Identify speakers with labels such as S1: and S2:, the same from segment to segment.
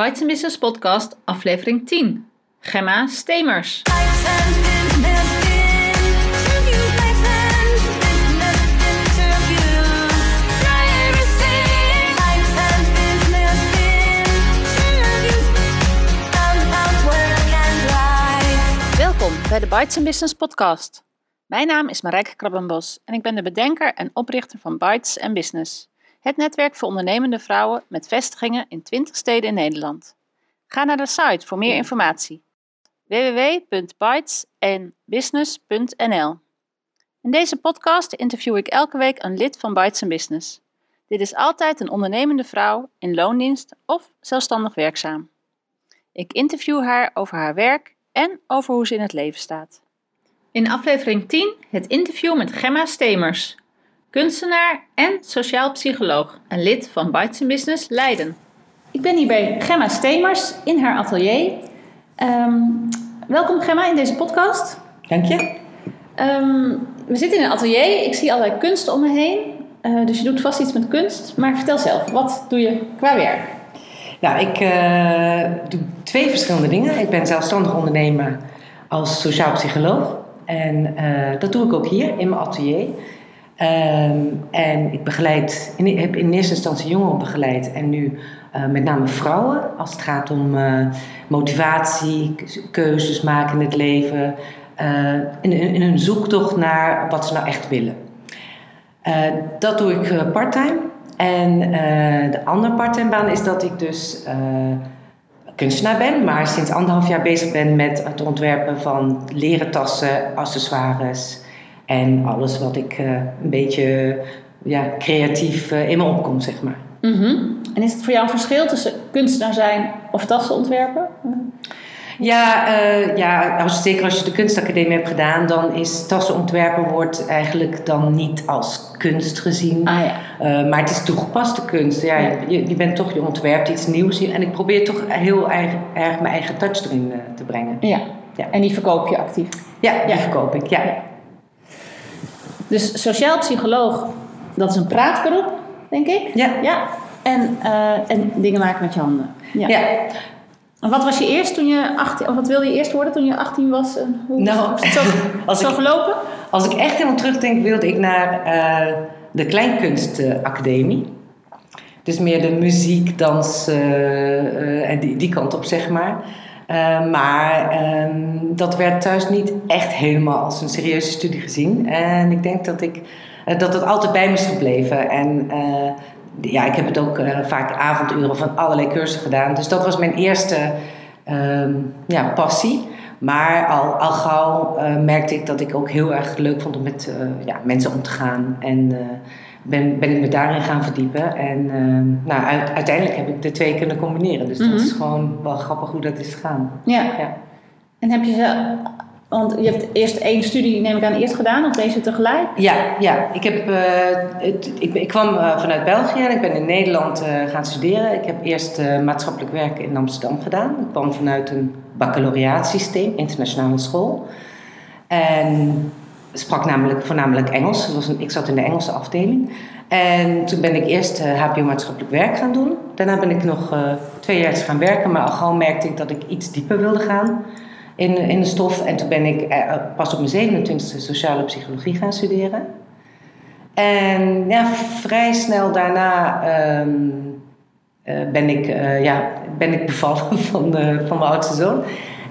S1: Bites Business Podcast, aflevering 10. Gemma Stemers. Welkom bij de Bites Business Podcast. Mijn naam is Marijke Krabbenbos en ik ben de bedenker en oprichter van Bites Business. Het netwerk voor ondernemende vrouwen met vestigingen in 20 steden in Nederland. Ga naar de site voor meer informatie. www.bytesenbusiness.nl In deze podcast interview ik elke week een lid van Bytes Business. Dit is altijd een ondernemende vrouw in loondienst of zelfstandig werkzaam. Ik interview haar over haar werk en over hoe ze in het leven staat. In aflevering 10 het interview met Gemma Stemers, kunstenaar en sociaal psycholoog en lid van Bites Business Leiden. Ik ben hier bij Gemma Stemers in haar atelier. Ehm, welkom Gemma in deze podcast.
S2: Dank je.
S1: Ehm, we zitten in een atelier, ik zie allerlei kunst om me heen. Eh, dus je doet vast iets met kunst. Maar vertel zelf, wat doe je qua werk?
S2: Nou, ik uh, doe twee verschillende dingen. Ik ben zelfstandig ondernemer als sociaal psycholoog. En uh, dat doe ik ook hier in mijn atelier. Um, en ik begeleid, in, heb in eerste instantie jongeren begeleid en nu uh, met name vrouwen. Als het gaat om uh, motivatie, keuzes maken in het leven. in, in hun zoektocht naar wat ze nou echt willen. dat doe ik parttime. En de andere parttime baan is dat ik dus kunstenaar ben, maar sinds anderhalf jaar bezig ben met het ontwerpen van leren tassen, accessoires en alles wat ik uh, een beetje ja, creatief uh, in me opkomt, zeg maar.
S1: Mm -hmm. En is het voor jou een verschil tussen kunstenaar zijn of tassen ontwerpen?
S2: Ja, uh, ja als, zeker als je de kunstacademie hebt gedaan, dan is tassen ontwerpen wordt eigenlijk dan niet als kunst gezien.
S1: Ah, ja.
S2: uh, maar het is toegepaste kunst. Ja, ja. Je, je, bent toch, je ontwerpt iets nieuws en ik probeer toch heel erg, erg mijn eigen touch erin uh, te brengen.
S1: Ja. ja, en die verkoop je actief?
S2: Ja, die verkoop ik, ja.
S1: Dus sociaal psycholoog, dat is een praatberoep, denk ik?
S2: Ja.
S1: ja. En, en dingen maken met je handen.
S2: ja. ja.
S1: En wat was je eerst toen je 18, of wat wilde je eerst worden toen je 18 was? Hoe
S2: nou,
S1: is het zo, als zo
S2: ik,
S1: gelopen?
S2: Als ik echt helemaal terugdenk, wilde ik naar uh, de Kleinkunstacademie. Dus meer de muziek, dans uh, en die, die kant op, zeg maar. Uh, maar um, dat werd thuis niet echt helemaal als een serieuze studie gezien. En ik denk dat ik dat het altijd bij me is gebleven. En ja, ik heb het ook uh, vaak avonduren van allerlei cursussen gedaan. Dus dat was mijn eerste uh, ja, passie. Maar al, al gauw uh, merkte ik dat ik ook heel erg leuk vond om met ja, mensen om te gaan. En ben, ben ik me daarin gaan verdiepen. En nou, uit, uiteindelijk heb ik de twee kunnen combineren. Dus
S1: Mhm.
S2: dat is gewoon wel grappig hoe dat is gegaan.
S1: Ja.
S2: Ja.
S1: En heb je ze... Want je hebt eerst één studie, neem ik aan, eerst gedaan, of deze tegelijk?
S2: Ja, ja. Ik, heb, uh, het, ik, ik, kwam uh, vanuit België en ik ben in Nederland uh, gaan studeren. Ik heb eerst maatschappelijk werk in Amsterdam gedaan. Ik kwam vanuit een baccalaureaatsysteem, internationale school. En sprak namelijk voornamelijk Engels. Ik zat in de Engelse afdeling. En toen ben ik eerst HBO maatschappelijk werk gaan doen. Daarna ben ik nog twee jaar gaan werken, maar al gauw merkte ik dat ik iets dieper wilde gaan in, in de stof. En toen ben ik eh, pas op mijn 27e sociale psychologie gaan studeren. En ja, vrij snel daarna uh, ben, ik, uh, ja, ben ik bevallen van, van mijn oudste zoon.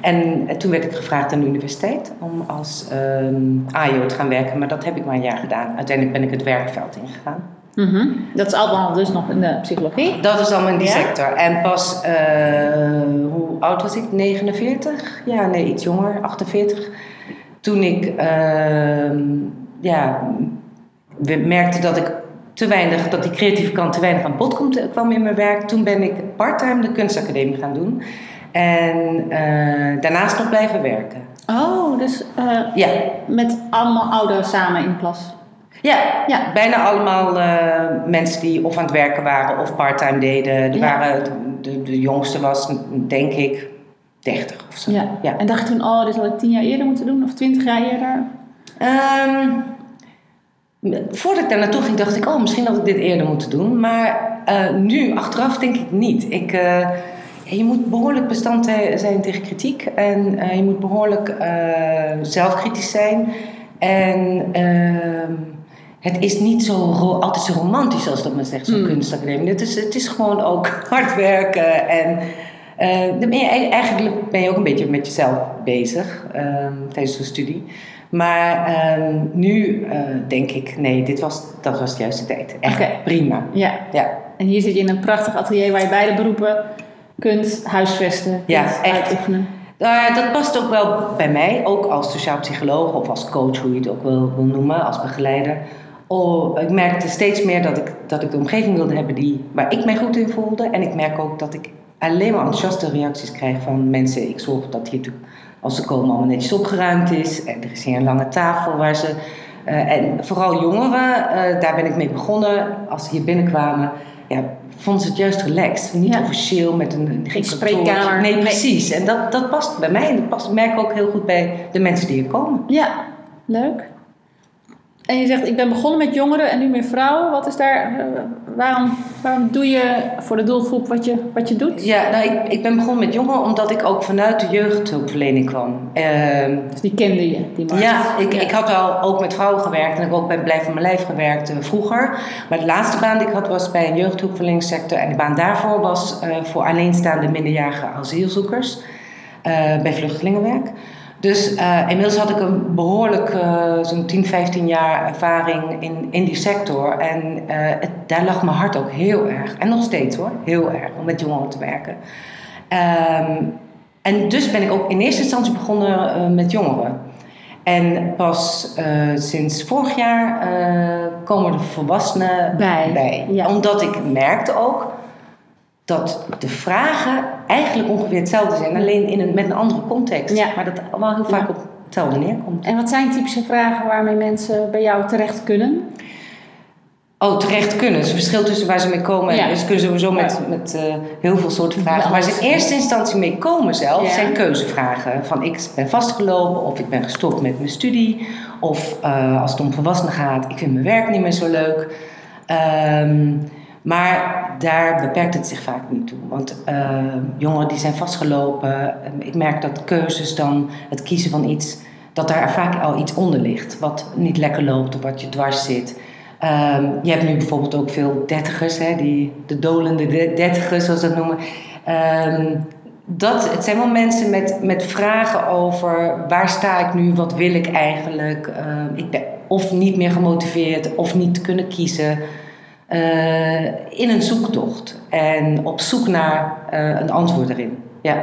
S2: En toen werd ik gevraagd aan de universiteit om als um, AIO te gaan werken. Maar dat heb ik maar een jaar gedaan. Uiteindelijk ben ik het werkveld ingegaan.
S1: Mm -hmm. Dat is allemaal dus nog in de psychologie?
S2: Dat is allemaal in die ja? sector. En pas, uh, hoe oud was ik? 49? Ja, nee, iets jonger, 48. Toen ik, uh, ja, merkte dat ik te weinig, dat die creatieve kant te weinig aan bod kwam in mijn werk. Toen ben ik parttime de kunstacademie gaan doen. En uh, daarnaast nog blijven werken.
S1: Oh, dus
S2: ja.
S1: met allemaal ouderen samen in de klas?
S2: Ja, ja, bijna allemaal uh, mensen die of aan het werken waren of parttime deden. Er
S1: Ja.
S2: waren, de, de jongste was, denk ik, 30 of zo.
S1: Ja.
S2: Ja.
S1: En dacht je toen, oh, dit had ik tien jaar eerder moeten doen of twintig jaar eerder?
S2: Ehm, voordat ik daar naartoe ging, dacht ik, oh, misschien had ik dit eerder moeten doen. Maar eh, nu, achteraf, denk ik niet. Ik, eh, je moet behoorlijk bestand zijn tegen kritiek en uh, je moet behoorlijk uh, zelfkritisch zijn. En uh, het is niet zo altijd zo romantisch als dat men zegt, zo'n mm. kunstacademie. Het is, het is gewoon ook hard werken en dan ben je, eigenlijk ben je ook een beetje met jezelf bezig ehm, tijdens zo'n studie. Maar ehm, nu denk ik, nee, dit was, dat was de juiste tijd. Echt prima.
S1: Ja. ja. En hier zit je in een prachtig atelier waar je beide beroepen kunt huisvesten, ja, kunt uitoefenen.
S2: Uh, dat past ook wel bij mij, ook als sociaal psycholoog of als coach, hoe je het ook wil, wil noemen, als begeleider. Oh, ik merkte steeds meer dat ik, dat ik de omgeving wilde hebben die, waar ik mij goed in voelde. En ik merk ook dat ik alleen maar enthousiaste reacties krijg van mensen. Ik zorg dat hier als ze komen, allemaal netjes opgeruimd is. En er is hier een lange tafel waar ze. Uh, en vooral jongeren, uh, daar ben ik mee begonnen. Als ze hier binnenkwamen, ja, vonden ze het juist relaxed. Niet officieel met een,
S1: geen spreekkamer.
S2: Nee, precies. En dat, dat past bij mij en dat past, merk ik ook heel goed bij de mensen die hier komen.
S1: Ja, leuk. En je zegt, ik ben begonnen met jongeren en nu meer vrouwen. Wat is daar, eh, waarom, waarom doe je voor de doelgroep wat je, wat je doet?
S2: Ja, nou, ik, ik ben begonnen met jongeren omdat ik ook vanuit de jeugdhulpverlening kwam. Uh,
S1: dus die kende je, die
S2: markt? Ja, ik, ik had wel ook met vrouwen gewerkt en ik ook bij Blijf van Mijn Lijf gewerkt uh, vroeger. Maar de laatste baan die ik had was bij een jeugdhulpverleningssector. En de baan daarvoor was uh, voor alleenstaande minderjarige asielzoekers bij vluchtelingenwerk. Dus uh, inmiddels had ik een behoorlijk, uh, zo'n 10, 15 jaar ervaring in, in die sector. En uh, het, daar lag mijn hart ook heel erg. En nog steeds hoor, heel erg, om met jongeren te werken. Um, en dus ben ik ook in eerste instantie begonnen met jongeren. En pas sinds vorig jaar komen er volwassenen bij. bij. Ja. Omdat ik merkte ook dat de vragen eigenlijk ongeveer hetzelfde zijn, alleen in een, met een andere context. Ja. Maar dat wel heel vaak op hetzelfde neerkomt.
S1: En wat zijn typische vragen waarmee mensen bij jou terecht kunnen?
S2: Oh, terecht kunnen. Het verschil tussen waar ze mee komen. Ja. Ze kunnen sowieso met, met uh, heel veel soorten vragen. Waar ze in eerste instantie mee komen zelf, zijn keuzevragen. Van ik ben vastgelopen of ik ben gestopt met mijn studie. Of uh, als het om volwassenen gaat, ik vind mijn werk niet meer zo leuk. Um, maar daar beperkt het zich vaak niet toe. Want uh, jongeren die zijn vastgelopen, ik merk dat keuzes dan, het kiezen van iets, dat daar vaak al iets onder ligt. Wat niet lekker loopt of wat je dwars zit. Um, je hebt nu bijvoorbeeld ook veel dertigers, hè, die, de dolende dertigers zoals ze dat noemen. Um, dat, het zijn wel mensen met, met vragen over waar sta ik nu, wat wil ik eigenlijk. Ik ben of niet meer gemotiveerd of niet kunnen kiezen. Uh, in een zoektocht en op zoek naar uh, een antwoord erin. Ja.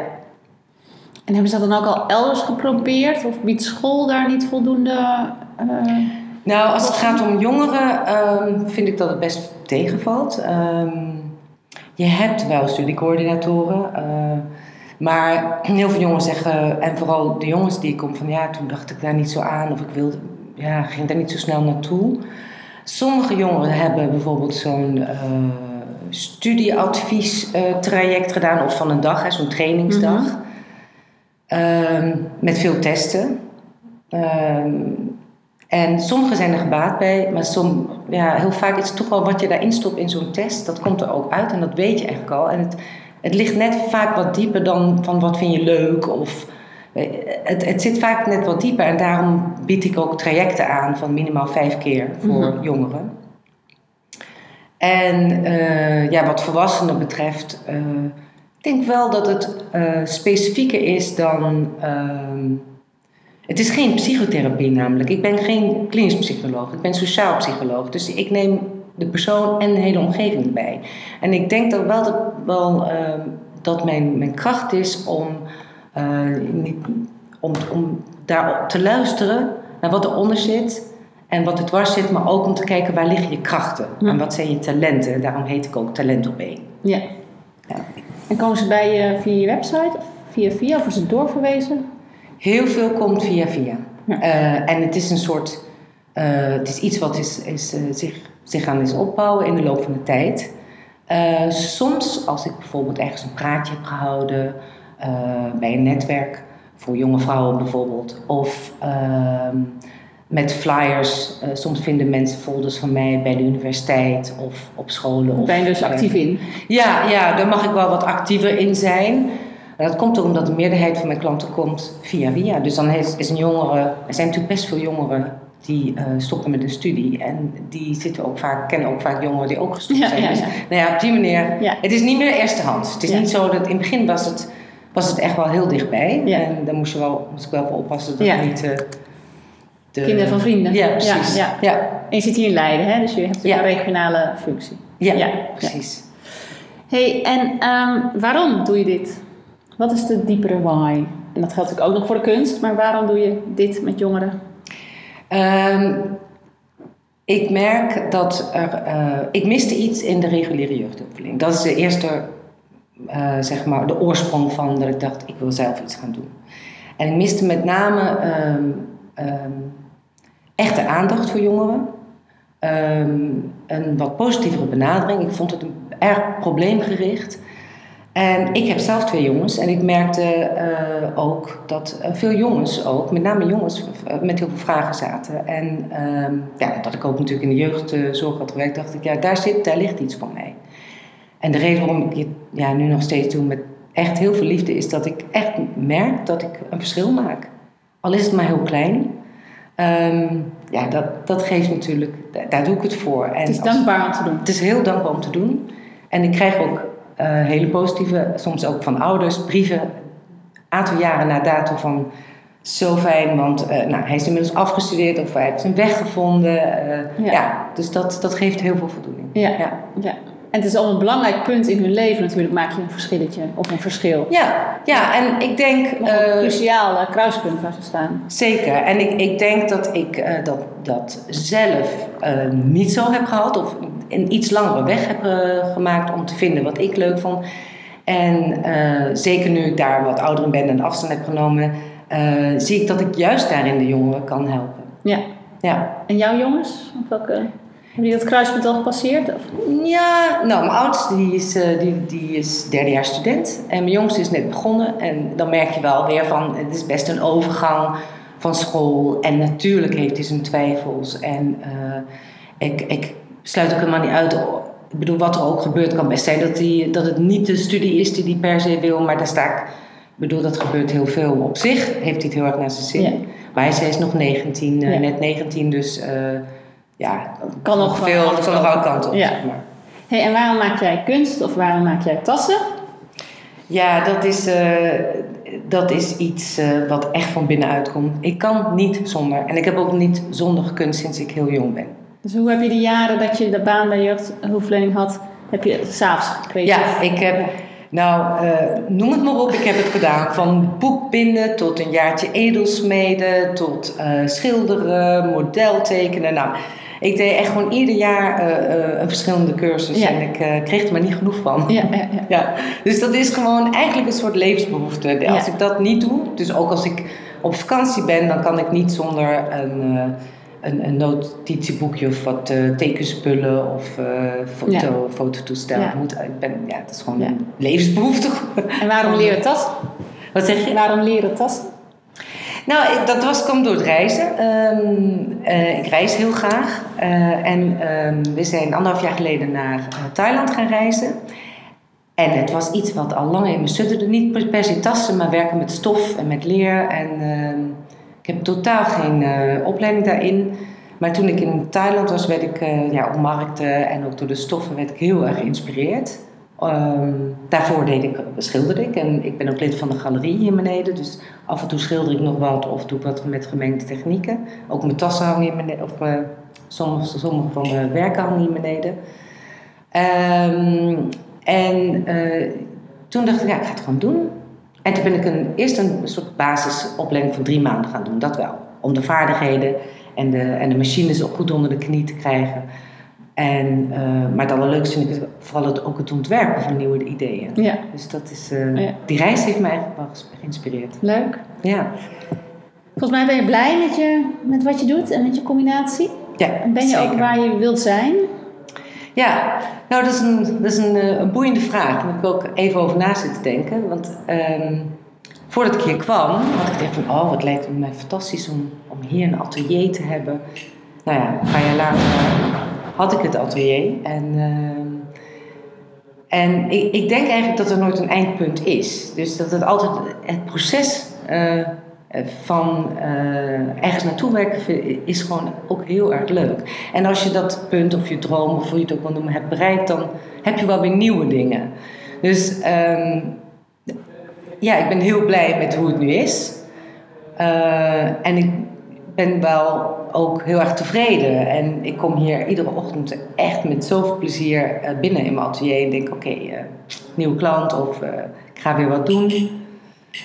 S1: En hebben ze dat dan ook al elders geprobeerd? Of biedt school daar niet voldoende? Uh,
S2: nou, als het gaat om jongeren, um, vind ik dat het best tegenvalt. Um, je hebt wel studiecoördinatoren. maar heel veel jongens zeggen, en vooral de jongens die ik kom van ja, toen dacht ik daar niet zo aan of ik wilde, ja, ging daar niet zo snel naartoe. Sommige jongeren hebben bijvoorbeeld zo'n uh, studieadviestraject gedaan, of van een dag, zo'n trainingsdag. Mm met veel testen. Um, en sommigen zijn er gebaat bij, maar som, ja, heel vaak is het toch wel wat je daarin stopt in zo'n test, dat komt er ook uit en dat weet je eigenlijk al. En het, het ligt net vaak wat dieper dan van wat vind je leuk of het, het zit vaak net wat dieper en daarom bied ik ook trajecten aan van minimaal vijf keer voor mhm. jongeren. En uh, ja, wat volwassenen betreft, uh, ik denk wel dat het uh, specifieker is dan. Ehm, het is geen psychotherapie namelijk. Ik ben geen klinisch psycholoog, ik ben sociaal psycholoog. Dus ik neem de persoon en de hele omgeving erbij. En ik denk dat wel dat, wel, ehm, dat mijn, mijn kracht is om niet, om, om daarop te luisteren naar wat eronder zit en wat er dwars zit, maar ook om te kijken waar liggen je krachten en wat zijn je talenten. Daarom heet ik ook Talent op één.
S1: Ja. ja. En komen ze bij je via je website of via via of is het doorverwezen?
S2: Heel veel komt via via. Uh, en het is een soort, uh, het is iets wat is, is, uh, zich, zich aan is opbouwen in de loop van de tijd. soms, als ik bijvoorbeeld ergens een praatje heb gehouden bij een netwerk voor jonge vrouwen bijvoorbeeld. Of uh, met flyers. Eh, soms vinden mensen folders van mij bij de universiteit of op scholen. Of,
S1: ben je dus actief in?
S2: Ja, ja, daar mag ik wel wat actiever in zijn. Dat komt erom dat de meerderheid van mijn klanten komt via via. Dus dan is, is een jongere, er zijn natuurlijk best veel jongeren die uh, stoppen met een studie. En die zitten ook vaak, kennen ook vaak jongeren die ook gestopt
S1: Ja,
S2: zijn.
S1: ja,
S2: Dus, nou ja, op die manier.
S1: Ja.
S2: Het is niet meer eerste hand. Het is niet zo dat in het begin was het, was het echt wel heel dichtbij.
S1: Ja.
S2: En daar moest, je wel, moest ik wel voor oppassen dat
S1: Ja.
S2: het niet. eh, de,
S1: Kinderen van vrienden.
S2: Ja, precies.
S1: Ja. En je zit hier in Leiden, hè? dus je hebt een regionale functie.
S2: ja,
S1: Ja.
S2: precies.
S1: hey, en ehm, waarom doe je dit? Wat is de diepere why? En dat geldt natuurlijk ook nog voor de kunst, maar waarom doe je dit met jongeren?
S2: Ehm, ik merk dat er, eh, ik miste iets in de reguliere jeugdopleiding. Dat is de eerste, eh, zeg maar, de oorsprong van dat ik dacht, ik wil zelf iets gaan doen. En ik miste met name ehm, ehm, echte aandacht voor jongeren. Ehm, een wat positievere benadering. Ik vond het een, erg probleemgericht. En ik heb zelf twee jongens en ik merkte eh, ook dat eh, veel jongens ook, met name jongens, met heel veel vragen zaten. En ja, dat ik ook natuurlijk in de jeugdzorg had gewerkt, dacht ik, ja, daar, zit, daar ligt iets van mij. En de reden waarom ik het ja, nu nog steeds doe met echt heel veel liefde, is dat ik echt merk dat ik een verschil maak. Al is het maar heel klein. Ehm, ja, dat, dat geeft natuurlijk, daar, daar doe ik het voor. En
S1: Het is
S2: als-
S1: dankbaar om te doen.
S2: het is heel dankbaar om te doen. En ik krijg ook eh, hele positieve, soms ook van ouders, brieven. Een aantal jaren na dato van zo fijn, want eh, nou, hij is inmiddels afgestudeerd of hij heeft zijn weg gevonden. eh,
S1: Ja.
S2: ja. dus dat, dat geeft heel veel voldoening.
S1: Ja.
S2: ja.
S1: Ja. En het is al een belangrijk punt in hun leven natuurlijk, maak je een verschilletje of een verschil.
S2: Ja, ja, en ik denk...
S1: Een
S2: eh,
S1: cruciaal eh, kruispunt waar ze staan.
S2: Zeker. En ik, ik denk dat ik eh, dat, dat zelf niet zo heb gehad. Of een iets langere weg heb gemaakt om te vinden wat ik leuk vond. En zeker nu ik daar wat ouder in ben en afstand heb genomen... zie ik dat ik juist daarin de jongeren kan helpen.
S1: Ja.
S2: Ja.
S1: En jouw jongens? Op welke, hebben die dat kruispunt al gepasseerd? Of?
S2: Ja, nou, mijn oudste die is, eh, die, die is derdejaars student. En mijn jongste is net begonnen. En dan merk je wel weer van, het is best een overgang van school. En natuurlijk heeft hij zijn twijfels. En eh, ik, ik sluit ook helemaal niet uit. Ik bedoel, wat er ook gebeurt, kan best zijn dat, hij, dat het niet de studie is die hij per se wil. Maar daar sta ik, ik bedoel, dat gebeurt heel veel. Op zich heeft hij het heel erg naar zijn zin.
S1: Ja.
S2: Maar hij is- hij is nog 19, eh,
S1: Ja.
S2: net 19, dus ja,
S1: Kan nog
S2: veel, kan nog alle kanten op,
S1: Ja.
S2: zeg maar.
S1: Hey, en waarom maak jij kunst of waarom maak jij tassen?
S2: Ja, dat is, eh, dat is iets eh, wat echt van binnenuit komt. Ik kan niet zonder. En ik heb ook niet zonder gekund sinds ik heel jong ben.
S1: Dus hoe heb je de jaren dat je de baan bij jeugdhulpverlening had, heb je s'avonds gekregen?
S2: Ja, ik heb, nou, eh, noem het maar op, ik heb het gedaan. Van boekbinden tot een jaartje edelsmeden, tot schilderen, modeltekenen. Nou, ik deed echt gewoon ieder jaar eh, eh, een verschillende cursus
S1: Ja.
S2: en ik eh, kreeg er maar niet genoeg van.
S1: Ja, ja,
S2: dus dat is gewoon eigenlijk een soort levensbehoefte. Als ik dat niet doe, dus ook als ik op vakantie ben, dan kan ik niet zonder een, een, een notitieboekje of wat tekenspullen of foto, fototoestel. Moet, ik ben, ja, het is gewoon een levensbehoefte.
S1: En waarom leren tassen?
S2: Wat zeg je?
S1: Waarom leren tassen?
S2: Nou, dat was, kwam door het reizen. Ehm, eh, ik reis heel graag. Eh, en ehm, we zijn anderhalf jaar geleden naar eh, Thailand gaan reizen. En het was iets wat al lang in me sudderde. Niet per- se tassen, maar werken met stof en met leer. En ehm, ik heb totaal geen opleiding daarin. Maar toen ik in Thailand was, werd ik ja, op markten en ook door de stoffen werd ik heel erg geïnspireerd. Ehm, daarvoor deed ik, schilderde ik en ik ben ook lid van de galerie hier beneden. Dus af en toe schilder ik nog wat of doe ik wat met gemengde technieken. Ook mijn tassen hangen hier beneden, of mijn, sommige, sommige van mijn werken hangen hier beneden. Ehm, en eh, toen dacht ik, ja, ik ga het gewoon doen. En toen ben ik een, eerst een soort basisopleiding van drie maanden gaan doen, dat wel. Om de vaardigheden en de, en de machines ook goed onder de knie te krijgen. En, eh, maar het allerleukste vind ik het, vooral het, ook het ontwerpen van nieuwe ideeën.
S1: Ja,
S2: Dus dat is, eh,
S1: Ja.
S2: die reis heeft mij eigenlijk wel geïnspireerd.
S1: leuk.
S2: Ja,
S1: Volgens mij ben je blij met, je, met wat je doet en met je combinatie.
S2: ja
S1: En ben je ook waar je wilt zijn?
S2: Ja, nou dat is een, dat is een, eh, een boeiende vraag. Daar heb ik ook even over na zitten denken. Want ehm, voordat ik hier kwam, had ik echt van, oh, wat lijkt het mij fantastisch om, om hier een atelier te hebben. Nou ja, een paar jaar later had ik het atelier. En, uh, en ik, ik, denk eigenlijk dat er nooit een eindpunt is. Dus dat het altijd het proces uh, van uh, ergens naartoe werken is gewoon ook heel erg leuk. En als je dat punt of je droom of hoe je het ook wil noemen hebt bereikt, dan heb je wel weer nieuwe dingen. Dus um, ja, ik ben heel blij met hoe het nu is. Uh, en ik ben wel ook heel erg tevreden. En ik kom hier iedere ochtend echt met zoveel plezier uh, binnen in mijn atelier. En denk, oké, okay, uh, nieuwe klant of ik ga weer wat doen.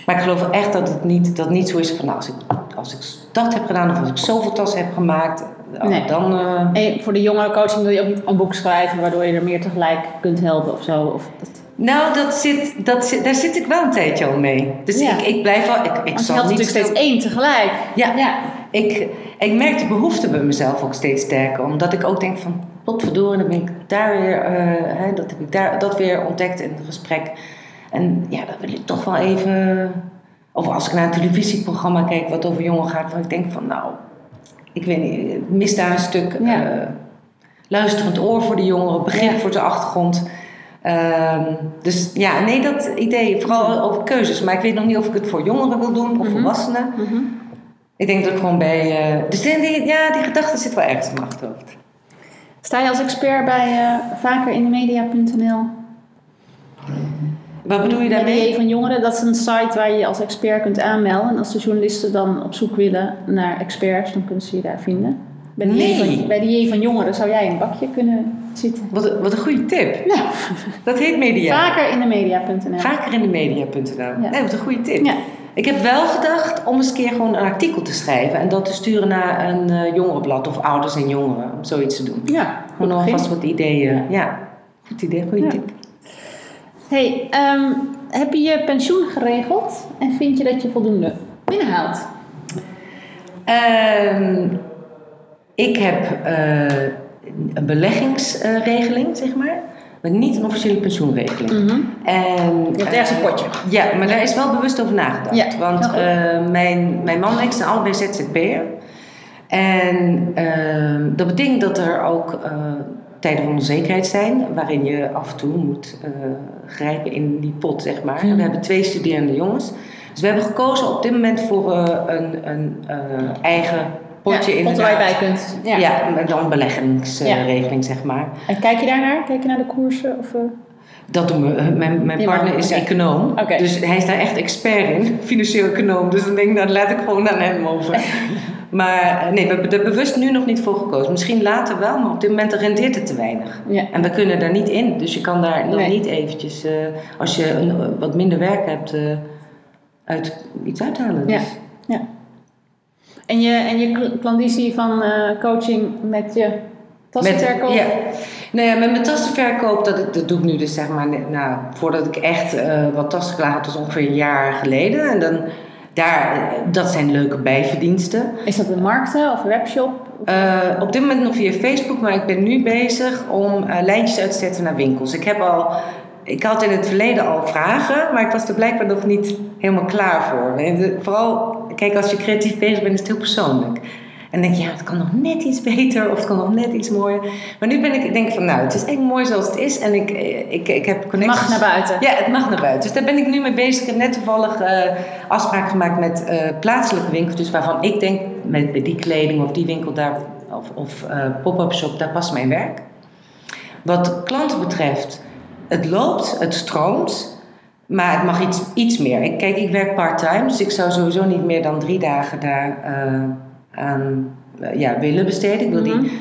S2: Maar ik geloof echt dat het niet, dat niet zo is van, nou, als ik, als ik dat heb gedaan of als ik zoveel tassen heb gemaakt, nee. dan...
S1: En voor de jongere coaching wil je ook niet een boek schrijven waardoor je er meer tegelijk kunt helpen of zo? Of dat...
S2: Nou, dat zit, dat zit, daar zit ik wel een tijdje al mee. Dus
S1: ja.
S2: ik, ik blijf wel... Ik, ik
S1: je had natuurlijk steeds één tegelijk.
S2: Ja, ja. Ik, ik merk de behoefte bij mezelf ook steeds sterker. Omdat ik ook denk van... Potverdorie, dan ben ik daar weer... Uh, hè, dat heb ik daar, dat weer ontdekt in het gesprek. En ja, dat wil ik toch wel even... Of als ik naar een televisieprogramma kijk wat over jongeren gaat... waar ik denk van nou... Ik weet niet, ik mis daar een stuk... Ja. Uh, luisterend oor voor de jongeren, begrip ja. voor de achtergrond... Um, dus ja, nee, dat idee, vooral over keuzes. Maar ik weet nog niet of ik het voor jongeren wil doen of mm -hmm. volwassenen. Mm -hmm. Ik denk dat ik gewoon bij. Uh, dus die, ja, die gedachte zit wel ergens in mijn achterhoofd.
S1: Sta je als expert bij uh?
S2: Wat bedoel je daarmee?
S1: De van Jongeren, dat is een site waar je je als expert kunt aanmelden. En als de journalisten dan op zoek willen naar experts, dan kunnen ze je daar vinden. Bij de,
S2: nee.
S1: van, bij de J van Jongeren zou jij in een bakje kunnen zitten.
S2: Wat, wat een goede tip. Ja. Dat heet media.
S1: Vaker in de media.nl.
S2: Vaker in de media.nl. Ja. Nee, wat een goede tip. Ja. Ik heb wel gedacht om eens een keer gewoon een artikel te schrijven en dat te sturen naar een uh, jongerenblad of ouders en jongeren, om zoiets te doen.
S1: Ja,
S2: gewoon alvast wat ideeën. Ja. ja. goed idee, goede tip.
S1: Hey, um, heb je je pensioen geregeld en vind je dat je voldoende binnenhaalt?
S2: Um, ik heb uh, een beleggingsregeling, zeg maar. Maar niet een officiële pensioenregeling.
S1: Mm -hmm.
S2: en,
S1: Je hebt ergens een potje.
S2: Ja, maar daar is wel bewust over nagedacht.
S1: Ja,
S2: want uh, mijn, mijn man en ik zijn allebei ZZP'er. En uh, dat betekent dat er ook tijden van onzekerheid zijn, waarin je af en toe moet grijpen in die pot, zeg maar. Mm. We hebben twee studerende jongens. Dus we hebben gekozen op dit moment voor een, een eigen potje in.
S1: Pot waar je bij kunt.
S2: Ja, dan beleggingsregeling, zeg maar.
S1: En kijk je daarnaar? Kijk je naar de koersen? Of, uh...
S2: Dat doen we. Mijn, mijn partner is econoom.
S1: Okay.
S2: Dus hij is daar echt expert in. Financieel econoom. Dus dan denk ik, dat laat ik gewoon aan hem over. maar nee, we hebben er bewust nu nog niet voor gekozen. Misschien later wel, maar op dit moment rendeert het te weinig.
S1: Ja.
S2: En we kunnen daar niet in. Dus je kan daar nog nee. niet eventjes, uh, als je een, wat minder werk hebt, uh, uit, iets uithalen. Dus.
S1: Ja. En je, en je klandizie van uh, coaching met je tassenverkoop?
S2: Met, ja. Nou ja, met mijn tassenverkoop, dat, dat doe ik nu dus zeg maar, nou, voordat ik echt uh, wat tassen klaar had, was ongeveer een jaar geleden. En dan, daar, dat zijn leuke bijverdiensten.
S1: Is dat een markten of een webshop?
S2: Uh, op dit moment nog via Facebook, maar ik ben nu bezig om lijntjes uit te zetten naar winkels. Ik heb al ik had in het verleden al vragen, maar ik was er blijkbaar nog niet helemaal klaar voor. Vooral, kijk, als je creatief bezig bent, is het heel persoonlijk. En denk je, ja, het kan nog net iets beter of het kan nog net iets mooier. Maar nu ben ik, denk ik van, nou, het is echt mooi zoals het is. En ik, ik, ik heb connecties.
S1: Het mag naar buiten.
S2: Ja, het mag naar buiten. Dus daar ben ik nu mee bezig. Ik heb net toevallig uh, afspraak gemaakt met uh, plaatselijke winkels. Dus waarvan ik denk, met, met die kleding of die winkel daar, of, of uh, pop-up shop, daar past mijn werk. Wat klanten betreft het loopt, het stroomt, maar het mag iets, iets meer. Ik, kijk, ik werk part-time, dus ik zou sowieso niet meer dan drie dagen daar uh, aan uh, ja, willen besteden. Ik wil die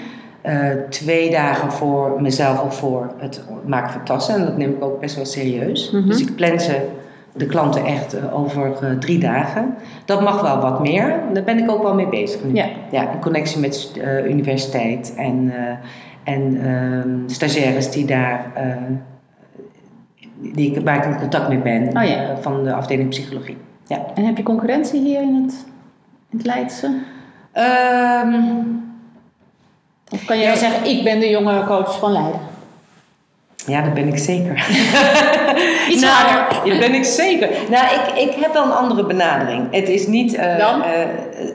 S2: uh, twee dagen voor mezelf of voor het maken van tassen. En dat neem ik ook best wel serieus.
S1: Mhm.
S2: Dus ik plan ze, de klanten echt over drie dagen. Dat mag wel wat meer. Daar ben ik ook wel mee bezig nu.
S1: Ja.
S2: Ja, in connectie met universiteit en, en ehm, stagiaires die daar die ik, waar ik in contact mee ben
S1: oh, ja.
S2: van de afdeling psychologie. Ja.
S1: En heb je concurrentie hier in het, in het Leidse?
S2: Um,
S1: of kan jij ja, zeggen, ik ben de jonge coach van Leiden?
S2: Ja, dat ben ik zeker.
S1: Iets
S2: nou,
S1: harder.
S2: dat ben ik zeker. Nou, ik, ik heb wel een andere benadering. Het is niet... eh,
S1: Dan?
S2: eh,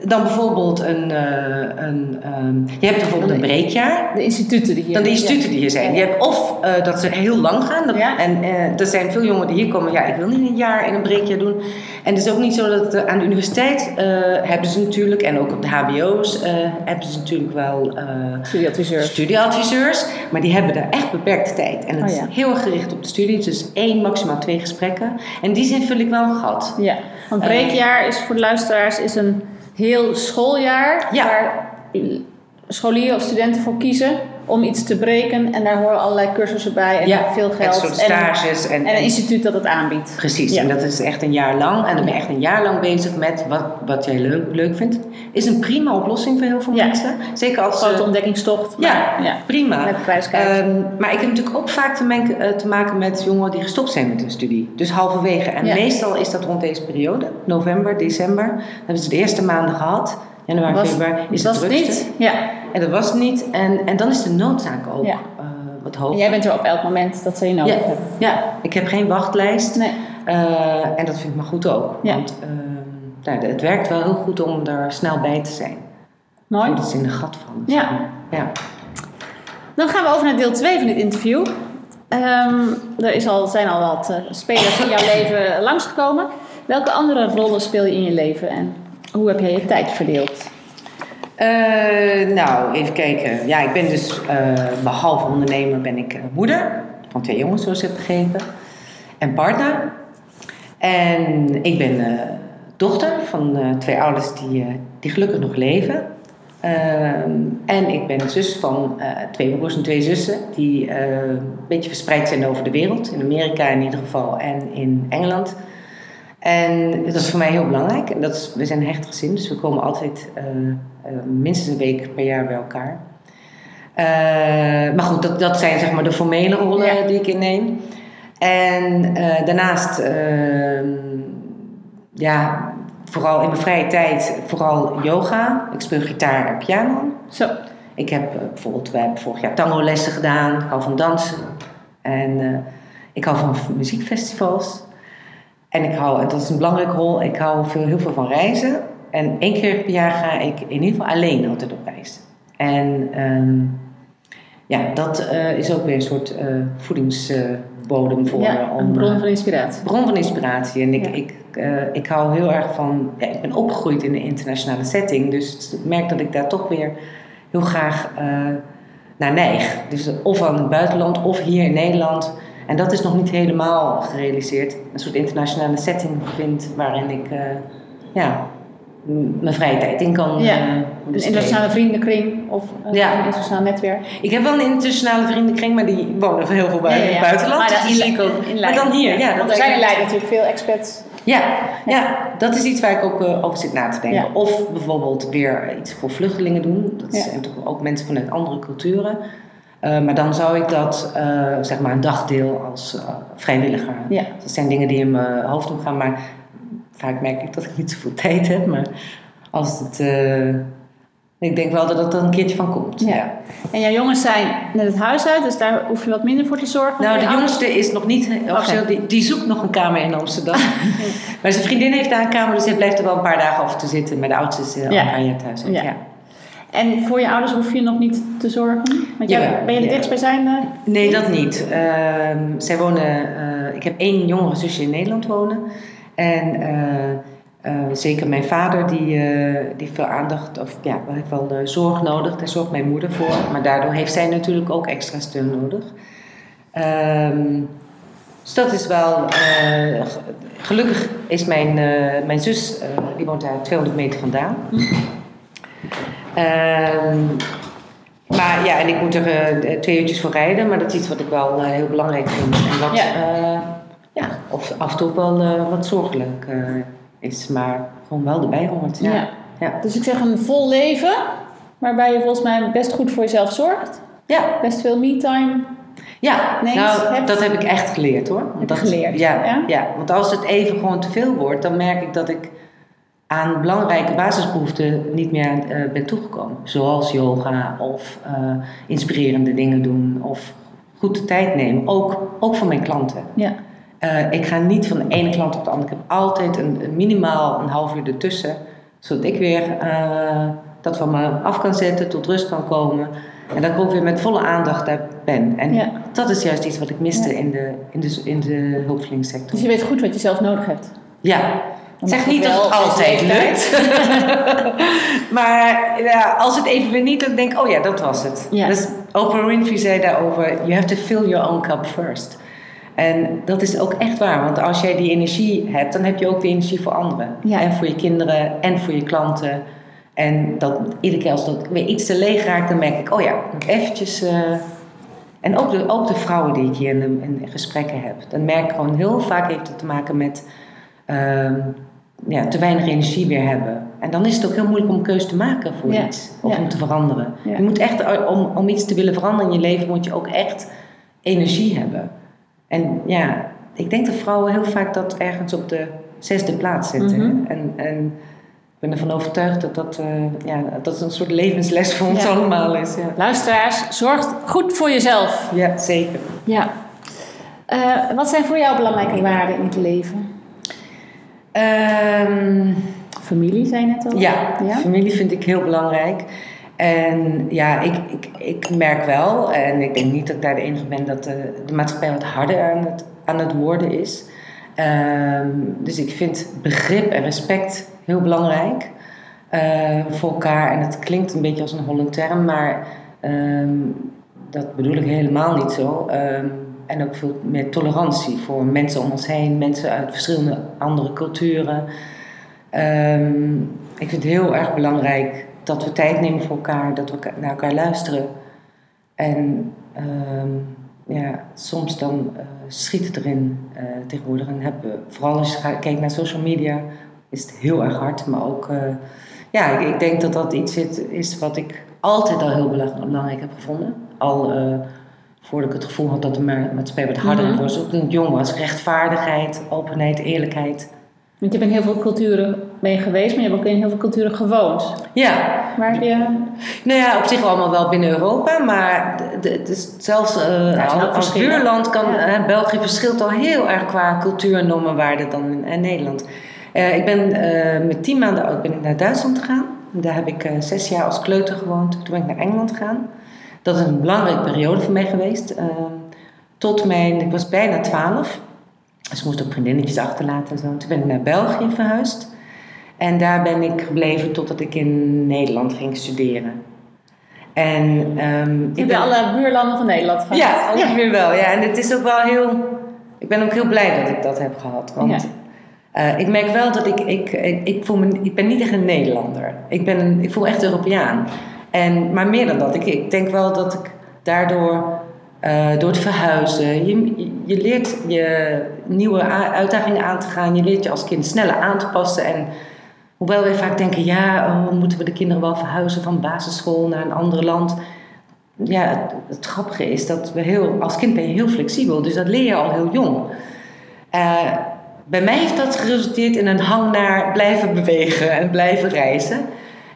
S2: dan bijvoorbeeld een... eh, een ehm, je hebt bijvoorbeeld een breekjaar.
S1: De instituten die hier
S2: Dan de instituten die hier zijn. Je hebt of dat ze heel lang gaan. Dat,
S1: Ja.
S2: En er zijn veel jongeren die hier komen. Ja, ik wil niet een jaar in een breekjaar doen. En het is ook niet zo dat aan de universiteit hebben ze natuurlijk... En ook op de hbo's hebben ze natuurlijk wel...
S1: Studieadviseurs.
S2: studieadviseurs, maar die hebben daar echt beperkte tijd. En het
S1: Oh ja.
S2: heel erg gericht op de studie, dus één, maximaal twee gesprekken. En die zin vul ik wel een gat.
S1: Ja, want
S2: Eh.
S1: breekjaar is voor de luisteraars is een heel schooljaar
S2: Ja.
S1: waar scholieren of studenten voor kiezen om iets te breken en daar horen allerlei cursussen bij en veel
S2: en
S1: geld
S2: soort stages. En,
S1: en een instituut dat het aanbiedt.
S2: Precies,
S1: Ja.
S2: en dat is echt een jaar lang. En dan ben je echt een jaar lang bezig met wat, wat jij leuk, leuk vindt. Is een prima oplossing voor heel veel
S1: Ja.
S2: mensen. Zeker als
S1: Grote ontdekkingstocht.
S2: Ja,
S1: maar- ja.
S2: prima.
S1: Met.
S2: Ehm, maar ik heb natuurlijk ook vaak te, eh, te maken met jongeren die gestopt zijn met hun studie. Dus halverwege. En meestal is dat rond deze periode. November, december. Dan hebben ze de eerste maanden gehad. Januari,
S1: Was-
S2: februari is
S1: was
S2: het
S1: het
S2: drukste.
S1: niet? Ja.
S2: En dat was het niet. En, en dan is de noodzaak ook
S1: Ja.
S2: eh, wat
S1: En
S2: hoger.
S1: jij bent er op elk moment dat ze je nodig
S2: ja,
S1: hebben.
S2: ja, ik heb geen wachtlijst.
S1: Nee.
S2: Eh, en dat vind ik maar goed ook.
S1: Ja.
S2: Want ehm, nou, het werkt wel heel goed om er snel bij te zijn.
S1: Mooi.
S2: Voordat ze in de gat vallen.
S1: Ja.
S2: ja.
S1: Dan gaan we over naar deel 2 van dit interview. Ehm, er is al, zijn al wat eh, spelers in jouw leven langsgekomen. Welke andere rollen speel je in je leven en hoe heb jij je tijd verdeeld?
S2: Eh, nou, even kijken. Ja, ik ben dus eh, behalve ondernemer ben ik eh, moeder van twee jongens, zoals je hebt begrepen. En partner. En ik ben dochter van twee ouders die, die gelukkig nog leven. Ehm, en ik ben zus van twee broers en twee zussen die een beetje verspreid zijn over de wereld. In Amerika in ieder geval en in Engeland. En dat is voor mij heel belangrijk. En dat is, we zijn een hecht gezin, dus we komen altijd eh, eh, minstens een week per jaar bij elkaar. Eh, maar goed, dat, dat zijn zeg maar de formele rollen
S1: Ja.
S2: die ik inneem. En daarnaast, ehm, ja, vooral in mijn vrije tijd, vooral yoga. Ik speel gitaar en piano.
S1: Zo.
S2: Ik heb bijvoorbeeld, we hebben vorig jaar tango lessen gedaan. Ik hou van dansen. En ik hou van muziekfestivals. En ik hou, en dat is een belangrijke rol, ik hou veel, heel veel van reizen. En één keer per jaar ga ik in ieder geval alleen altijd op reis. En ehm, ja, dat eh, is ook weer een soort eh, voedingsbodem voor.
S1: Ja,
S2: om,
S1: een bron
S2: eh,
S1: van inspiratie.
S2: bron van inspiratie. En ik,
S1: Ja.
S2: ik, ik hou heel erg van. Ja, ik ben opgegroeid in een internationale setting. Dus ik merk dat ik daar toch weer heel graag naar neig. Dus of aan het buitenland of hier in Nederland. En dat is nog niet helemaal gerealiseerd. Een soort internationale setting vind waarin ik eh, ja, mijn vrije tijd in kan.
S1: Ja,
S2: eh,
S1: Een internationale vriendenkring of een
S2: Ja.
S1: internationaal netwerk.
S2: Ik heb wel een internationale vriendenkring, maar die wonen heel veel
S1: Ja, ja.
S2: buitenland.
S1: Maar,
S2: Dus
S1: dat in,
S2: ik ook.
S1: in, in
S2: maar dan hier, ja.
S1: Want er zijn in Leiden natuurlijk veel expats.
S2: Ja, ja, dat is iets waar ik ook eh, over zit na te denken. Of bijvoorbeeld weer iets voor vluchtelingen doen. Dat zijn toch ook mensen vanuit andere culturen. Eh, maar dan zou ik dat, eh, zeg maar, een dagdeel als eh, vrijwilliger.
S1: Ja.
S2: Dat zijn dingen die in mijn hoofd omgaan. Maar vaak merk ik dat ik niet zoveel tijd heb. Maar als het. ik denk wel dat het er een keertje van komt.
S1: Ja. En jouw jongens zijn net het huis uit, dus daar hoef je wat minder voor te zorgen.
S2: Nou, de
S1: je
S2: jongste is nog niet officieel, die, die zoekt nog een kamer in Amsterdam. maar zijn vriendin heeft daar een kamer, dus hij blijft er wel een paar dagen over te zitten. Maar de oudste is al
S1: Ja.
S2: paar jaar thuis.
S1: Ja.
S2: Ja.
S1: En voor je ouders hoef je nog niet te zorgen? Want jij, ben je de
S2: ja.
S1: dichtstbijzijnde?
S2: Nee, dat niet. Ehm, zij wonen, eh, ik heb één jongere zusje in Nederland wonen. En eh, eh, zeker mijn vader, die, die heeft veel aandacht, of ja, wel heeft wel zorg nodig. Daar zorgt mijn moeder voor. Maar daardoor heeft zij natuurlijk ook extra steun nodig. Ehm, dus dat is wel. gelukkig is mijn, mijn zus, die woont daar 200 meter vandaan. Ehm, maar ja, en ik moet er eh, twee uurtjes voor rijden, maar dat is iets wat ik wel eh, heel belangrijk vind. En wat
S1: Ja.
S2: ja. ja, of af en toe wel eh, wat zorgelijk eh, is, maar gewoon wel erbij hoort. Ja.
S1: Ja.
S2: Ja.
S1: Dus ik zeg een vol leven, waarbij je volgens mij best goed voor jezelf zorgt.
S2: Ja,
S1: Best veel me-time.
S2: ja.
S1: Nee,
S2: nou,
S1: hebt-
S2: dat heb ik echt geleerd hoor. Want dat,
S1: geleerd,
S2: Ja,
S1: ja?
S2: ja? want als het even gewoon te veel wordt, dan merk ik dat ik aan belangrijke basisbehoeften niet meer eh, ben toegekomen. Zoals yoga of eh, inspirerende dingen doen of goed de tijd neem. Ook, ook voor mijn klanten.
S1: Ja.
S2: Eh, ik ga niet van de ene klant op de andere. Ik heb altijd een, een minimaal een half uur ertussen. Zodat ik weer uh, dat van me af kan zetten, tot rust kan komen. En dat ik ook weer met volle aandacht daar ben. En
S1: Ja.
S2: dat is juist iets wat ik miste
S1: Ja.
S2: in de, in de, in de hulpverleningssector.
S1: Dus je weet goed wat je zelf nodig hebt.
S2: Ja,
S1: Dan
S2: zeg niet dat het altijd lukt. maar ja, als het even weer niet lukt, denk ik, oh ja, dat was het.
S1: Ja.
S2: Dus Oprah Winfrey zei daarover, you have to fill your own cup first. En dat is ook echt waar, want als jij die energie hebt, dan heb je ook de energie voor anderen.
S1: Ja.
S2: En voor je kinderen en voor je klanten. En dat iedere keer als dat weer iets te leeg raakt, dan merk ik, oh ja, moet eventjes... eh, en ook de, ook de vrouwen die ik hier in, de- in gesprekken heb. Dan merk ik gewoon heel vaak heeft het te maken met ja, te weinig energie weer hebben. En dan is het ook heel moeilijk om een keuze te maken voor
S1: Ja.
S2: iets. Of
S1: Ja.
S2: om te veranderen.
S1: Ja.
S2: Je moet echt, om, om iets te willen veranderen in je leven, moet je ook echt energie hebben. En ja, ik denk dat vrouwen heel vaak dat ergens op de zesde plaats zetten.
S1: Mhm.
S2: En, en ik ben ervan overtuigd dat dat, eh, ja, dat een soort levensles voor ons allemaal is. Ja,
S1: Luisteraars, zorg goed voor jezelf.
S2: ja zeker.
S1: Ja. Eh, wat zijn voor jou belangrijke waarden in het leven?
S2: Ehm,
S1: Familie, zei je net al.
S2: ja,
S1: Ja?
S2: familie vind ik heel belangrijk. En ja, ik, ik, ik merk wel, en ik denk niet dat ik daar de enige ben, dat de, de maatschappij wat harder aan het, aan het worden is. Ehm, dus ik vind begrip en respect heel belangrijk eh, voor elkaar. En het klinkt een beetje als een holle term, maar ehm, dat bedoel ik helemaal niet zo. En ook veel meer tolerantie voor mensen om ons heen, mensen uit verschillende andere culturen. Ehm, ik vind het heel erg belangrijk dat we tijd nemen voor elkaar, dat we naar elkaar luisteren. En ehm, ja, soms dan eh, schiet het erin eh, tegenwoordig. En hebben, vooral als je kijkt naar social media, is het heel erg hard. Maar ook, eh, ja, ik, ik denk dat dat iets is, wat ik altijd al heel belang- belangrijk heb gevonden. Al voordat ik het gevoel had dat de ma- maatschappij wat harder
S1: Mhm.
S2: was. Ook toen ik jong was. Rechtvaardigheid, openheid, eerlijkheid.
S1: Want je bent in heel veel culturen mee geweest, maar je hebt ook in heel veel culturen gewoond.
S2: Ja,
S1: Waar heb je...
S2: Nou ja, op zich allemaal wel binnen Europa, maar het is zelfs
S1: is wel
S2: als buurland kan
S1: Ja.
S2: België verschilt al heel erg qua cultuur en normen waarden dan in, in Nederland. Eh, ik ben eh, met tien maanden oud ben ik naar Duitsland gegaan. Daar heb ik zes jaar als kleuter gewoond. Toen ben ik naar Engeland gegaan. Dat is een belangrijke periode voor mij geweest. Eh, tot mijn, ik was bijna twaalf. Dus ik moest ook vriendinnetjes achterlaten en zo. Toen ben ik naar België verhuisd. En daar ben ik gebleven totdat ik in Nederland ging studeren. En ehm,
S1: Je
S2: ik ben,
S1: alle buurlanden van Nederland gehad.
S2: ja, ongeveer wel. Ja, en het is ook wel heel. Ik ben ook heel blij dat ik dat heb gehad. Want
S1: Ja.
S2: eh, ik merk wel dat ik. Ik, ik, ik, voel me, ik ben niet echt een Nederlander. Ik, ben ik voel me echt Europeaan. En, maar meer dan dat. Ik, ik denk wel dat ik daardoor. eh, door het verhuizen, je, je leert je nieuwe uitdagingen aan te gaan. Je leert je als kind sneller aan te passen. En hoewel wij vaak denken, ja, oh, moeten we de kinderen wel verhuizen van basisschool naar een ander land ja, het, het grappige is dat we heel, als kind ben je heel flexibel, dus dat leer je al heel jong. Eh, bij mij heeft dat geresulteerd in een hang naar blijven bewegen en blijven reizen.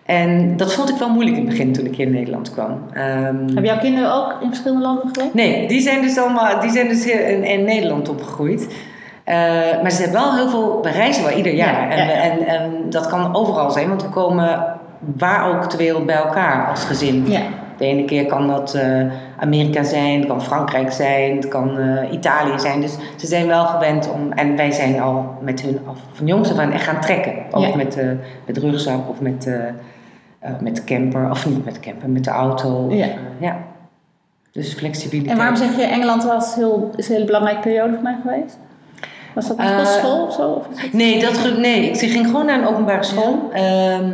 S2: En dat vond ik wel moeilijk in het begin toen ik hier in Nederland kwam. Ehm,
S1: Hebben jouw kinderen ook in verschillende landen geweest?
S2: Nee, die zijn dus allemaal die zijn dus in, in Nederland opgegroeid. Eh, maar ze hebben wel heel veel, we reizen wel ieder jaar.
S1: Ja,
S2: en,
S1: ja,
S2: we-
S1: ja.
S2: En, en dat kan overal zijn, want we komen waar ook ter wereld bij elkaar als gezin.
S1: Ja.
S2: De ene keer kan dat eh, Amerika zijn, het kan Frankrijk zijn, het kan eh, Italië zijn. Dus ze zijn wel gewend om, en wij zijn al met hun af van jongs af aan echt gaan trekken. Ook met, de met de rugzak of met, eh, met camper, of niet met camper, met de auto.
S1: Ja.
S2: eh, ja. Dus flexibiliteit.
S1: En waarom zeg je Engeland was heel, is een hele belangrijke periode voor mij geweest? Was dat een
S2: Eh,
S1: kostschool of zo? Of
S2: Nee, dat, nee, ik ging gewoon naar een openbare school. Ehm,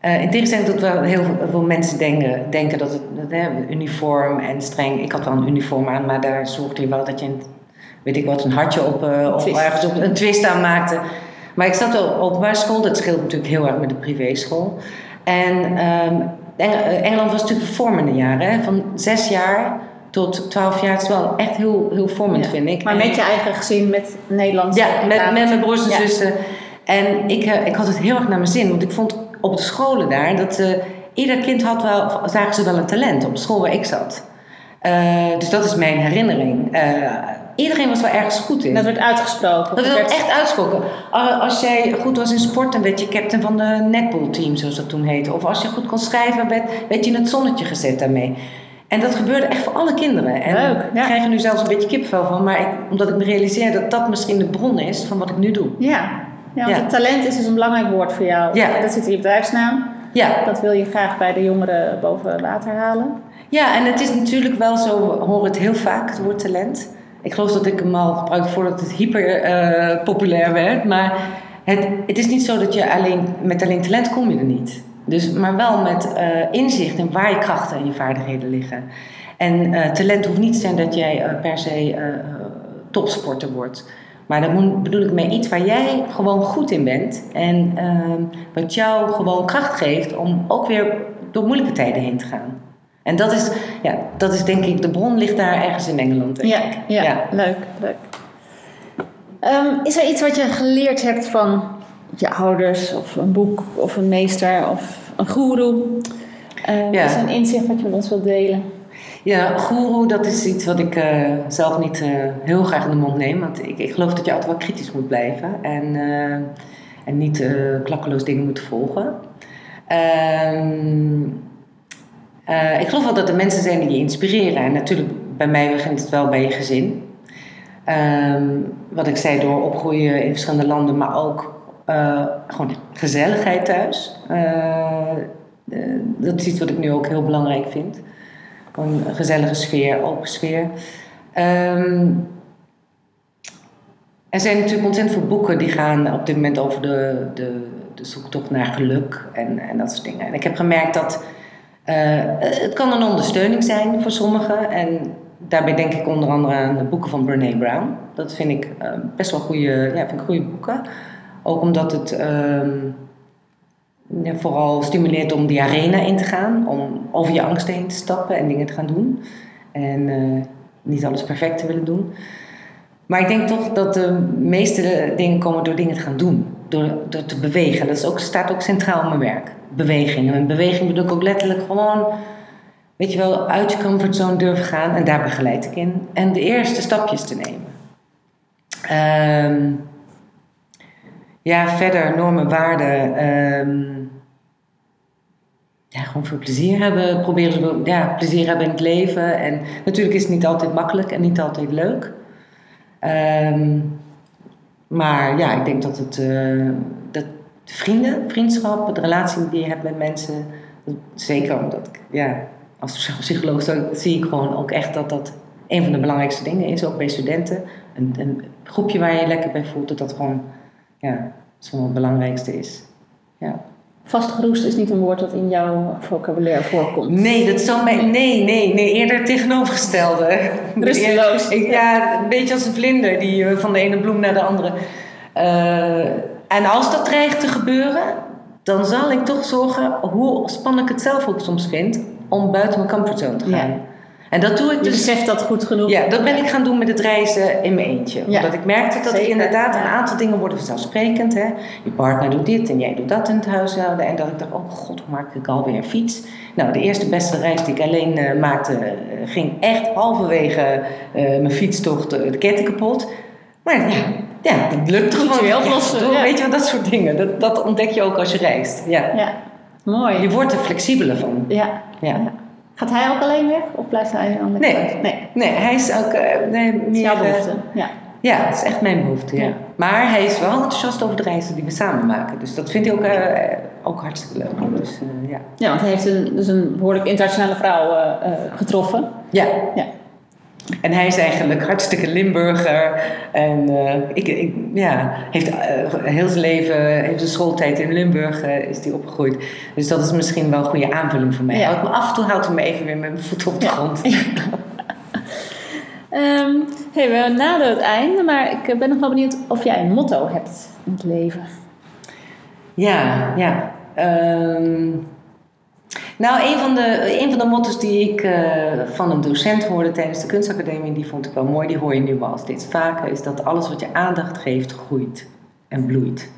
S2: eh, in tegenstelling tot wel heel veel mensen denken, denken dat het dat, hè, uniform en streng. Ik had wel een uniform aan, maar daar zorgde je wel dat je een, weet ik wat, een hartje op, eh, of ergens op een twist aan maakte. Maar ik zat op openbare school, dat scheelt natuurlijk heel erg met de privéschool. En ehm, Eng- eh, Engeland was natuurlijk de vormende jaren, hè, van zes jaar tot twaalf jaar. Het is wel echt heel, heel vormend,
S1: Ja.
S2: vind ik.
S1: Maar
S2: En-
S1: met je eigen gezin, met Nederlands?
S2: ja, met, met mijn broers en
S1: Ja.
S2: zussen. En ik, eh, ik had het heel erg naar mijn zin. Want ik vond op de scholen daar dat eh, ieder kind had wel, zagen ze wel een talent op de school waar ik zat. Dus dat is mijn herinnering. Iedereen was wel ergens goed in.
S1: Dat werd uitgesproken.
S2: Dat werd echt uitgesproken. Als jij goed was in sport, dan werd je captain van de netballteam, zoals dat toen heette. Of als je goed kon schrijven, werd, werd je in het zonnetje gezet daarmee. En dat gebeurde echt voor alle kinderen. En
S1: Leuk, ja.
S2: ik krijg er nu zelfs een beetje kippenvel van. Maar ik, omdat ik me realiseer dat dat misschien de bron is van wat ik nu doe.
S1: Ja, ja want
S2: Ja.
S1: het talent is dus een belangrijk woord voor jou.
S2: Ja.
S1: Dat zit in je bedrijfsnaam.
S2: Ja,
S1: Dat wil je graag bij de jongeren boven water halen.
S2: Ja, en het is natuurlijk wel zo, we horen het heel vaak, het woord talent. Ik geloof dat ik hem al gebruikte voordat het hyper eh, populair werd. Maar het, het is niet zo dat je alleen, met alleen talent kom je er niet. Dus, maar wel met eh, inzicht in waar je krachten en je vaardigheden liggen. En eh, talent hoeft niet te zijn dat jij per se topsporter wordt. Maar moet- bedoel ik mee iets waar jij gewoon goed in bent. En ehm, wat jou gewoon kracht geeft om ook weer door moeilijke tijden heen te gaan. En dat is, ja, dat is denk ik, de bron ligt daar ergens in Engeland.
S1: Ja, ja,
S2: Ja.
S1: leuk, leuk. Ehm, is er iets wat je geleerd hebt van je ouders of een boek of een meester of een goeroe? Ehm,
S2: Ja.
S1: Is er een inzicht wat je met ons wilt delen?
S2: Ja, guru, dat is iets wat ik eh, zelf niet eh, heel graag in de mond neem. Want ik, ik geloof dat je altijd wel kritisch moet blijven. En, eh, en niet klakkeloos dingen moet volgen. Ehm, eh, ik geloof wel dat er mensen zijn die je inspireren. En natuurlijk, bij mij begint het wel bij je gezin. Ehm, wat ik zei, door opgroeien in verschillende landen, maar ook eh, gewoon gezelligheid thuis. Eh, dat is iets wat ik nu ook heel belangrijk vind. Gewoon een gezellige sfeer, open sfeer. Ehm, er zijn natuurlijk ontzettend veel boeken die gaan op dit moment over de, de, de zoektocht naar geluk en, en dat soort dingen. En ik heb gemerkt dat het kan een ondersteuning zijn voor sommigen. En daarbij denk ik onder andere aan de boeken van Brene Brown. Dat vind ik eh, best wel goede, ja, vind ik goede boeken. Ook omdat het ehm, ja, vooral stimuleert om die arena in te gaan. Om over je angst heen te stappen en dingen te gaan doen. En eh, niet alles perfect te willen doen. Maar ik denk toch dat de meeste dingen komen door dingen te gaan doen. Door, door te bewegen. Dat is ook, staat ook centraal in mijn werk. Beweging. En beweging bedoel ik ook letterlijk gewoon... Weet je wel, uit je comfortzone durven gaan. En daar begeleid ik in. En de eerste stapjes te nemen. Ehm, ja, verder normen, waarden. ehm, ja, gewoon veel plezier hebben. Proberen ze ja, plezier hebben in het leven. En natuurlijk is het niet altijd makkelijk en niet altijd leuk. Ehm, maar ja, ik denk dat het eh, dat vrienden, vriendschap, de relatie die je hebt met mensen, zeker omdat ik, ja, als psycholoog zie ik gewoon ook echt dat dat een van de belangrijkste dingen is, ook bij studenten. Een, een groepje waar je je lekker bij voelt, dat dat gewoon, ja, het belangrijkste is. Ja.
S1: Vastgeroest is niet een woord dat in jouw vocabulaire voorkomt.
S2: Nee, dat zou mij. Nee, nee, nee, eerder tegenovergestelde.
S1: Rusteloos.
S2: Ja, een beetje als een vlinder die eh, van de ene bloem naar de andere. Eh, en als dat dreigt te gebeuren, dan zal ik toch zorgen, hoe spannend ik het zelf ook soms vind, om buiten mijn comfortzone te gaan.
S1: Ja.
S2: En dat doe ik
S1: Je
S2: dus.
S1: beseft dat goed genoeg.
S2: Ja, dat ben ik gaan doen met het reizen in mijn eentje.
S1: Ja.
S2: Omdat ik merkte dat ik inderdaad een aantal dingen worden vanzelfsprekend. Hè? Je partner doet dit en jij doet dat in het huishouden. En dat ik dacht, oh god, hoe maak ik alweer een fiets? Nou, de eerste beste reis die ik alleen eh, maakte, eh, ging echt halverwege eh, mijn fietstocht de ketting kapot. Maar ja, ja dat lukt
S1: je
S2: gewoon.
S1: oplossen,
S2: door-
S1: ja.
S2: Weet je wel, dat soort dingen. Dat, dat ontdek je ook als je reist. Ja.
S1: Ja, mooi.
S2: Je wordt er flexibeler van.
S1: Ja.
S2: Ja.
S1: Gaat hij ook alleen weg of blijft hij aan de
S2: Nee.
S1: kant? Nee.
S2: Nee, hij is ook nee,
S1: is
S2: meer...
S1: jouw
S2: eh,
S1: behoefte. Ja.
S2: Ja, het is echt mijn behoefte, ja.
S1: Ja.
S2: Maar hij is wel enthousiast over de reizen die we samen maken. Dus dat vindt hij ook, eh, ook hartstikke leuk. Dus, ja.
S1: ja, want hij heeft een, dus een behoorlijk internationale vrouw getroffen.
S2: ja.
S1: Ja.
S2: En hij is eigenlijk hartstikke Limburger. En eh, ik, ik, ja, heeft eh, heel zijn leven, heeft zijn schooltijd in Limburg eh, is die opgegroeid. Dus dat is misschien wel een goede aanvulling voor mij.
S1: Ja.
S2: Me af en toe houdt hij me even weer met mijn voeten op de
S1: Ja.
S2: grond.
S1: Ehm, hey, we naderen het einde, maar ik ben nog wel benieuwd of jij een motto hebt in het leven.
S2: Ja, ja. Ehm, nou, een van, de, een van de motto's die ik eh, van een docent hoorde tijdens de kunstacademie, die vond ik wel mooi, die hoor je nu wel steeds vaker, is dat alles wat je aandacht geeft, groeit en bloeit.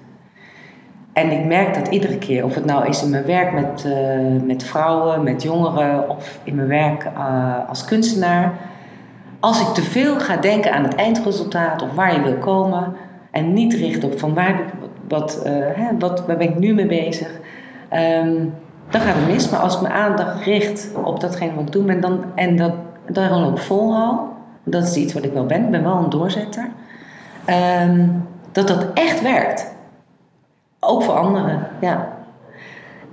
S2: En ik merk dat iedere keer, of het nou is in mijn werk met, uh, met vrouwen, met jongeren of in mijn werk uh, als kunstenaar. Als ik te veel ga denken aan het eindresultaat of waar je wil komen en niet richt op van waar, wat, hè, wat, waar ben ik nu mee bezig, um, dan gaat het mis. Maar als ik mijn aandacht richt op datgene wat ik doe ben dan, en dat, daar ook volhoud, dat is iets wat ik wel ben, ik ben wel een doorzetter, um, dat dat echt werkt. Ook voor anderen, ja.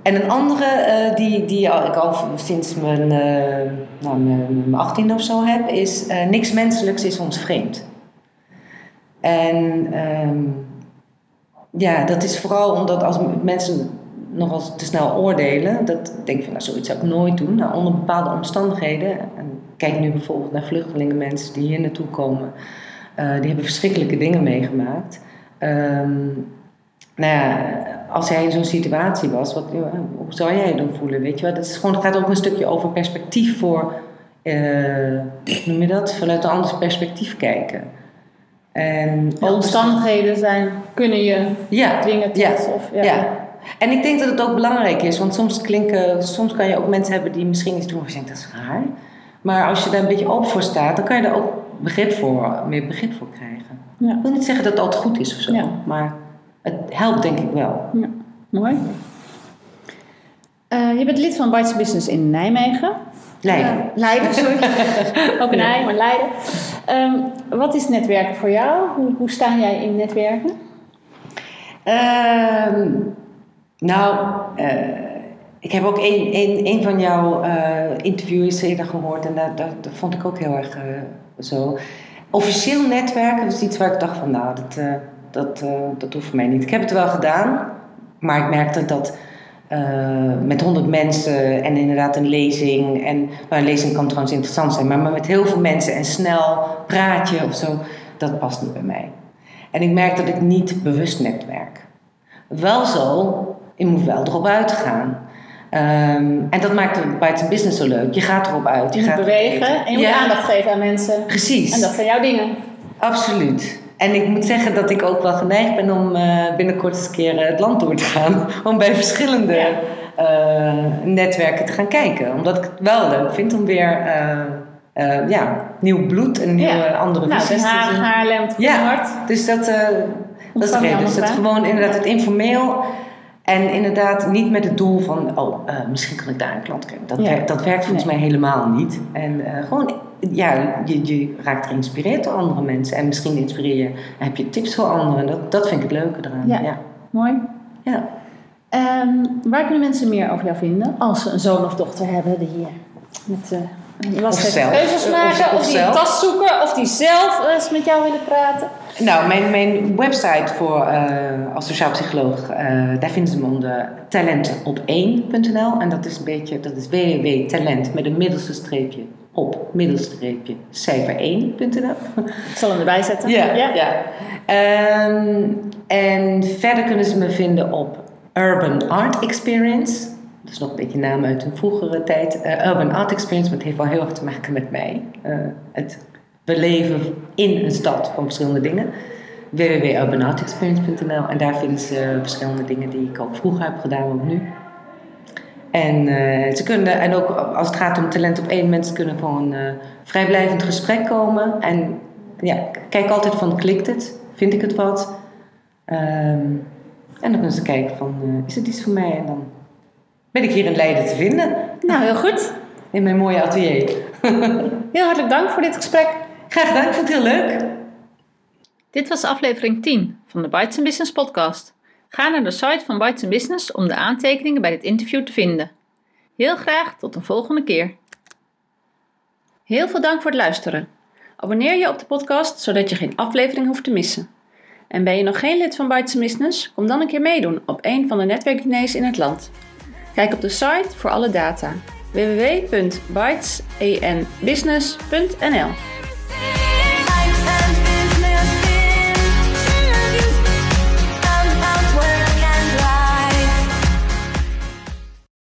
S2: En een andere uh, die, die ik al sinds mijn, uh, nou, mijn, mijn 18 of zo heb, is uh, niks menselijks is ons vreemd. En um, ja, dat is vooral omdat als mensen nogal te snel oordelen, dat denk ik van nou, zoiets zou ik nooit doen. Nou, onder bepaalde omstandigheden, en kijk nu bijvoorbeeld naar vluchtelingen, mensen die hier naartoe komen, die hebben verschrikkelijke dingen meegemaakt. Um, nou ja, als jij in zo'n situatie was, wat, hoe zou jij je dan voelen? Weet je wel? Dat is gewoon, het gaat ook een stukje over perspectief voor, uh, hoe noem je dat? Vanuit een ander perspectief kijken. En
S1: de omstandigheden zijn, kunnen je ja, dwingen tot.
S2: Ja,
S1: of,
S2: ja. ja. En ik denk dat het ook belangrijk is, want soms, klinken, soms kan je ook mensen hebben die misschien iets doen waar je denkt dat is raar. Maar als je daar een beetje open voor staat, dan kan je daar ook begrip voor, meer begrip voor krijgen. Ja. Ik wil niet zeggen dat het altijd goed is of zo, maar het helpt denk ik wel. Ja,
S1: mooi. Uh, je bent lid van Bites Business in Nijmegen.
S2: Leiden.
S1: Uh, Leiden, sorry. Ook in Nijmegen, maar Leiden. Um, wat is netwerken voor jou? Hoe, hoe sta jij in netwerken?
S2: Um, nou, uh, ik heb ook een, een, een van jouw interviews eerder gehoord en dat, dat, dat, vond ik ook heel erg zo. Officieel netwerken is iets waar ik dacht van, nou, dat dat, uh, dat hoeft voor mij niet. Ik heb het wel gedaan, maar ik merkte dat uh, met honderd mensen en inderdaad een lezing. En nou, een lezing kan trouwens interessant zijn, maar, maar met heel veel mensen en snel praatje of zo, dat past niet bij mij. En ik merk dat ik niet bewust netwerk. Wel zo, je moet wel erop uitgaan. Um, en dat maakt het Bites Business zo leuk. Je gaat erop uit.
S1: Je, je gaat bewegen en je moet aandacht geven aan mensen.
S2: Precies.
S1: En dat zijn jouw dingen.
S2: Absoluut. En ik moet zeggen dat ik ook wel geneigd ben om uh, binnenkort eens een keer eh, het land door te gaan. Om bij verschillende uh, netwerken te gaan kijken. Omdat ik het wel leuk vind om weer ja, nieuw bloed en nieuwe ja. andere
S1: nou, visies
S2: te
S1: zien. Haarlem, ja,
S2: dus dat, dat is het. Dus het gewoon inderdaad het informeel. En inderdaad niet met het doel van, oh, misschien kan ik daar een klant krijgen. Dat, werkt, dat werkt volgens mij helemaal niet. En gewoon ja, je, je raakt geïnspireerd door andere mensen. En misschien inspireer je, heb je tips voor anderen. Dat, dat vind ik het leuke eraan.
S1: Ja,
S2: ja.
S1: mooi.
S2: Ja.
S1: Um, waar kunnen mensen meer over jou vinden als ze een zoon of dochter hebben die met uh,
S2: of zelf.
S1: keuzes maken, of, of, of die een tas zoeken, of die zelf eens met jou willen praten?
S2: Nou, mijn, mijn website voor, uh, als sociaal psycholoog, uh, daar vinden ze me onder talentop1.nl. En dat is een beetje, dat is www.talent met een middelste streepje op middelstreepje cijfer1.nl.
S1: Ik zal hem erbij zetten.
S2: Ja, ja. ja. Um, en verder kunnen ze me vinden op Urban Art Experience. Dat is nog een beetje naam uit een vroegere tijd. Uh, Urban Art Experience, maar het heeft wel heel erg te maken met mij. Uh, het beleven in een stad van verschillende dingen. www.urbanartexperience.nl En daar vinden ze verschillende dingen die ik ook vroeger heb gedaan, ook nu. En uh, ze kunnen, en ook als het gaat om talent op één, mensen kunnen gewoon uh, vrijblijvend gesprek komen. En ja, kijk altijd van, klikt het? Vind ik het wat? Um, en dan kunnen ze kijken van, uh, is het iets voor mij? En dan ben ik hier in Leiden te vinden.
S1: Nou, heel goed.
S2: In mijn mooie atelier.
S1: heel hartelijk dank voor dit gesprek.
S2: Graag gedaan, vond het heel leuk.
S1: Dit was aflevering 10 van de Bites Business podcast. Ga naar de site van Bites Business om de aantekeningen bij dit interview te vinden. Heel graag tot een volgende keer. Heel veel dank voor het luisteren. Abonneer je op de podcast zodat je geen aflevering hoeft te missen. En ben je nog geen lid van Bites Business? Kom dan een keer meedoen op een van de netwerkdiners in het land. Kijk op de site voor alle data www.bytesenbusiness.nl